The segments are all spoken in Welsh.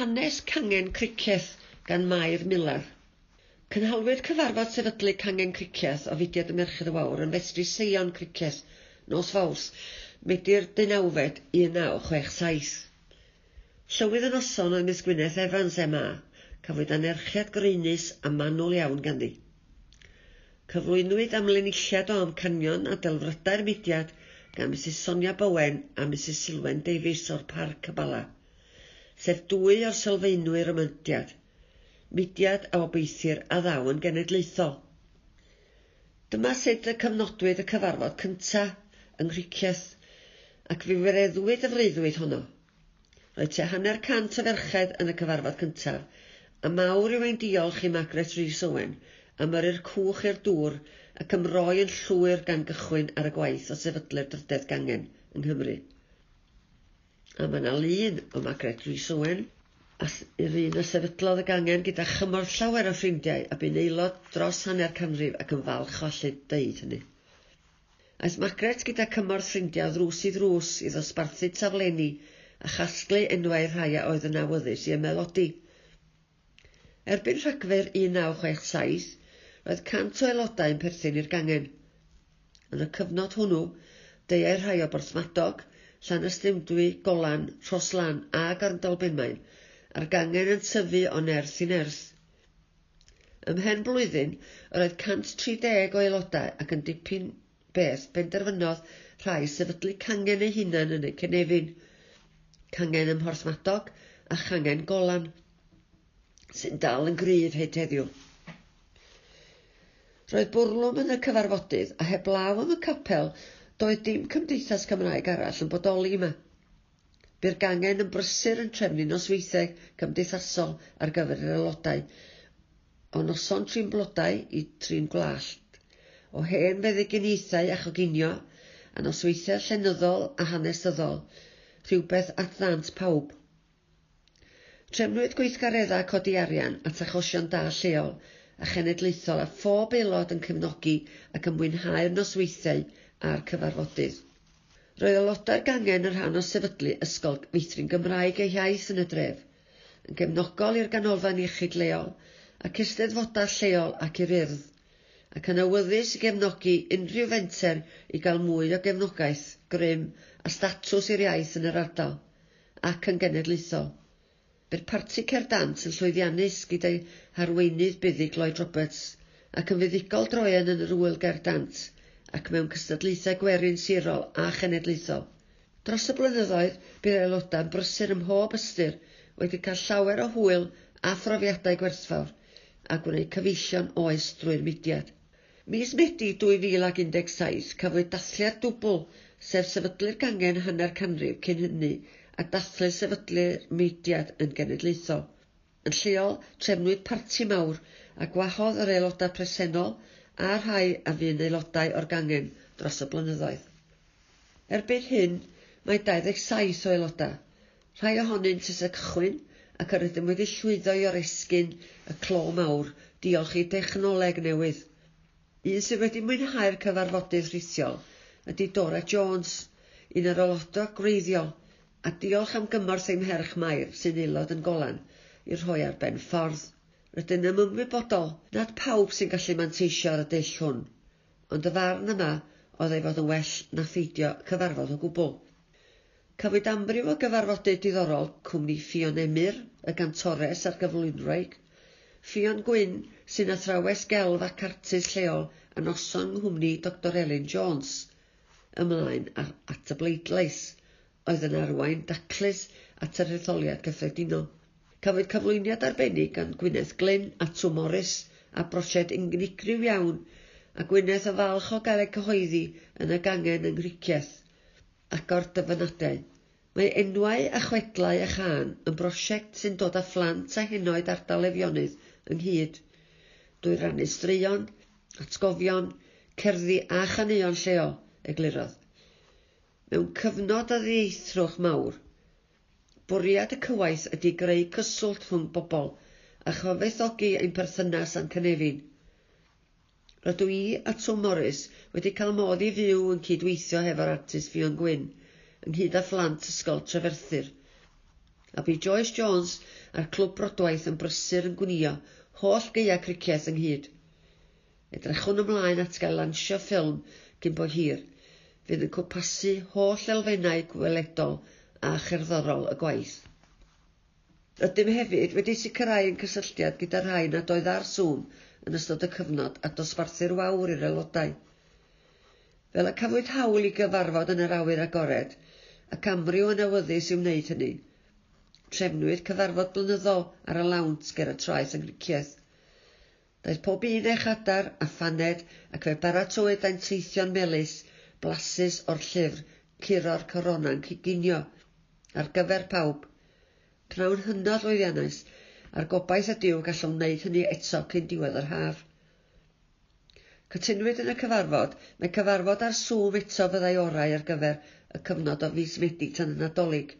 Hanes Cangen Cricieth gan Mair Miller. Cynhalwyd cyfarfod sefydlu Cangen Cricieth o fudiad y Merched y Wawr yn festri Seion Cricieth, nos Fawls, Medir deunawfed 1967. Llywydd y oson oedd Miss Gwyneth Evans MA, cafwyd anerchiad greinus a manwl iawn ganddi. Cyflwynwyd amlenilliad o amcanion a delfrydau'r mudiad gan Mrs Sonia Bowen a Mrs Silwen Davies o'r Parc Cabala sef dwy o'r sylfaenwyr y myndiad, mudiad a obeithir a ddawn genedlaethol. Dyma sut y cyfnodwyd y cyfarfod cyntaf yng Nghriciaeth ac fi wireddwyd y freuddwyd honno. Roedd te hanner cant o ferched yn y cyfarfod cyntaf, a mawr yw ein diolch i Margaret Rhys Owen am yrru'r cwch i'r dŵr ac ymroi yn llwyr gan gychwyn ar y gwaith o sefydlu'r drydedd gangen yng Nghymru a mae yna lun o Margaret Rhys Owen, A yr un a sefydlodd y gangen gyda chymorth llawer o ffrindiau a bu'n aelod dros hanner canrif ac yn falch o allu deud hynny. Aeth Margaret gyda cymorth ffrindiau ddrws i ddrws i ddosbarthu taflenni a chasglu enwau rhai a oedd yn awyddus i ymelodi. Erbyn rhagfyr 1967, roedd cant o aelodau yn perthyn i'r gangen. Yn y cyfnod hwnnw, deiau rhai o Borthmadog – Llanystumdwy, Golan, Rhoslan a Arndal Bumain a'r gangen yn tyfu o nerth i nerth. Ymhen blwyddyn, roedd 130 o aelodau ac yn dipyn beth benderfynodd rhai sefydlu cangen eu hunan yn y cynefin, cangen ym Mhorthmadog a changen Golan, sy'n dal yn gryf heid heddiw. Roedd bwrlwm yn y cyfarfodydd a heblaw am y capel Doedd dim cymdeithas Cymraeg arall yn bodoli yma. Byr gangen yn brysur yn trefnu nosweithiau cymdeithasol ar gyfer yr aelodau, o noson trin blodau i trin gwallt, o hen feddygyniaethau a choginio, a nosweithiau llenyddol a hanesyddol, rhywbeth at ddant pawb. Trefnwyd gweithgaredda codi arian at achosion da lleol a chenedlaethol a phob aelod yn cefnogi ac yn mwynhau'r nosweithiau a'r cyfarfodydd. Roedd aelodau'r gangen yn rhan o sefydlu ysgol meithrin Gymraeg eu iaith yn y dref, yn gefnogol i'r ganolfan iechyd leol ac eisteddfodau lleol ac i'r urdd, ac yn awyddus i gefnogi unrhyw fenter i gael mwy o gefnogaeth, grym a statws i'r iaith yn yr ardal, ac yn genedlaethol. Bydd parti cerdant yn llwyddiannus gyda'i harweinydd buddig Lloyd Roberts ac yn fuddigol droen yn yr wyl gerdant – ac mewn cystadlaethau gwerin sirol a chenedlaethol. Dros y blynyddoedd, bydd aelodau'n brysur ym mhob ystyr wedi cael llawer o hwyl a throfiadau gwerthfawr a gwneud cyfeillion oes drwy'r mudiad. Mis Medi 2017 cafwyd dathliad dwbl sef sefydlu'r gangen hanner canrif cyn hynny a dathlu sefydlu'r mudiad yn genedlaethol. Yn lleol, trefnwyd parti mawr a gwahodd yr aelodau presennol a rhai a fu'n aelodau o'r gangen dros y blynyddoedd. Erbyn hyn, mae 27 o aelodau, rhai ohonynt ys y cychwyn ac yr ydym wedi llwyddo i oresgyn y clo mawr diolch i dechnoleg newydd. Un sydd wedi mwynhau'r cyfarfodydd rhithiol ydy Dora Jones, un o'r aelodau greiddiol, a diolch am gymorth ein mherch Mair sy'n aelod yn golan i'r rhoi ar ben ffordd. Rydyn yn ymwybodol nad pawb sy'n gallu manteisio ar y dull hwn, ond y farn yma oedd ei fod yn well na ffeidio cyfarfod o gwbl. Cafwyd amryw o gyfarfodydd diddorol cwmni Ffion Emyr, y gantores a'r gyflwynwraig, Ffion Gwyn sy'n athrawes gelf ac artist lleol a noson nghwmni Dr Elin Jones, ymlaen at y bleidlais, oedd yn arwain daclus at yr etholiad cyffredinol. Cafwyd cyflwyniad arbennig gan Gwyneth Glyn a Twm Morris a brosied unigryw iawn a Gwyneth y falch o gareg cyhoeddi yn y gangen yng Nghriciaeth ac o'r dyfynadau. Mae enwau a chwedlau a chan yn brosiect sy'n dod â phlant a henoed ardal efionydd ynghyd. Dwy rannu straeon, atgofion, cerddi a chaneuon lleol, eglurodd. Mewn cyfnod a ddieithrwch mawr, Bwriad y cywaith ydy greu cyswllt rhwng bobl a chyfeithogi ein perthynas a'n cynefin. Rydw i a Tom Morris wedi cael modd i fyw yn cydweithio hefo'r artist Fion Gwyn ynghyd â phlant ysgol Trefyrthyr. A bu Joyce Jones a'r Clwb Brodwaith yn brysur yn gwnio holl gaea cricieth ynghyd. Edrychwn ymlaen at gael lansio ffilm cyn bo hir, fydd yn cwpasu holl elfennau gweledol a cherddorol y gwaith. Ydym hefyd wedi sicrhau yn cysylltiad gyda rhai nad oedd ar sŵn yn ystod y cyfnod a dosbarthu'r wawr i'r aelodau. Fel y cafwyd hawl i gyfarfod yn yr awyr agored, ac amryw yn awyddus i wneud hynny. Trefnwyd cyfarfod blynyddol ar y lawnt ger y traeth yng Nghyrciaeth. Daeth pob un eich adar a phaned ac fe baratwyd ein teithio'n melus, blasus o'r llyfr, curo'r corona'n ciginio, ar gyfer pawb, pnawn hynod lwyddiannus, a'r gobaith ydyw gallwn wneud hynny eto cyn diwedd yr haf. Cytunwyd yn y cyfarfod mae cyfarfod ar sŵm eto fyddai orau ar gyfer y cyfnod o fus Medi tan y Nadolig.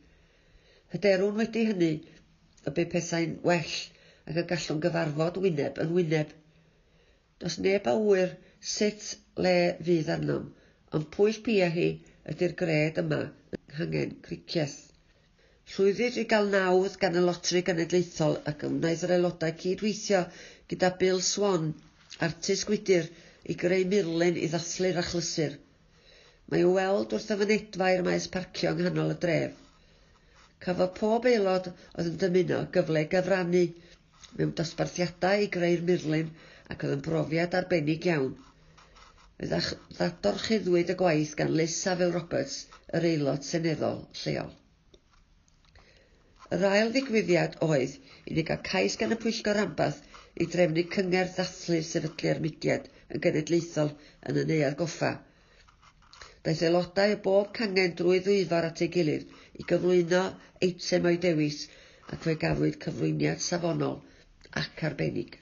Hyderwn wedi hynny y bu pethau'n well ac y gallwn gyfarfod wyneb yn wyneb. Does neb a wyr sut le fydd arnom, ond pwyll pia hi ydy'r gred yma yng Nghangen Cricieth. Llwyddid i gael nawdd gan y Lotri Genedlaethol ac wnaeth yr aelodau cydweithio gyda Bill Swan, artist gwydr, i greu murlen i ddathlu'r achlysur. Mae i'w weld wrth y fynedfa i'r maes parcio yng nghanol y dref. Cafodd pob aelod oedd yn dymuno gyfle gyfrannu mewn dosbarthiadau i greu'r murlun ac oedd yn brofiad arbennig iawn. Fe ddadorchuddwyd y gwaith gan Liz Safel Roberts, yr aelod seneddol lleol. Yr ail ddigwyddiad oedd i ni gael cais gan y Pwyllgor Rambau i drefnu cyngerdd ddathlu sefydlu'r mudiad yn genedlaethol yn y neuadd goffa. Daeth aelodau o bob cangen drwy ddwyfar at ei gilydd i gyflwyno eitem o'i dewis ac fe gafwyd cyflwyniad safonol ac arbennig.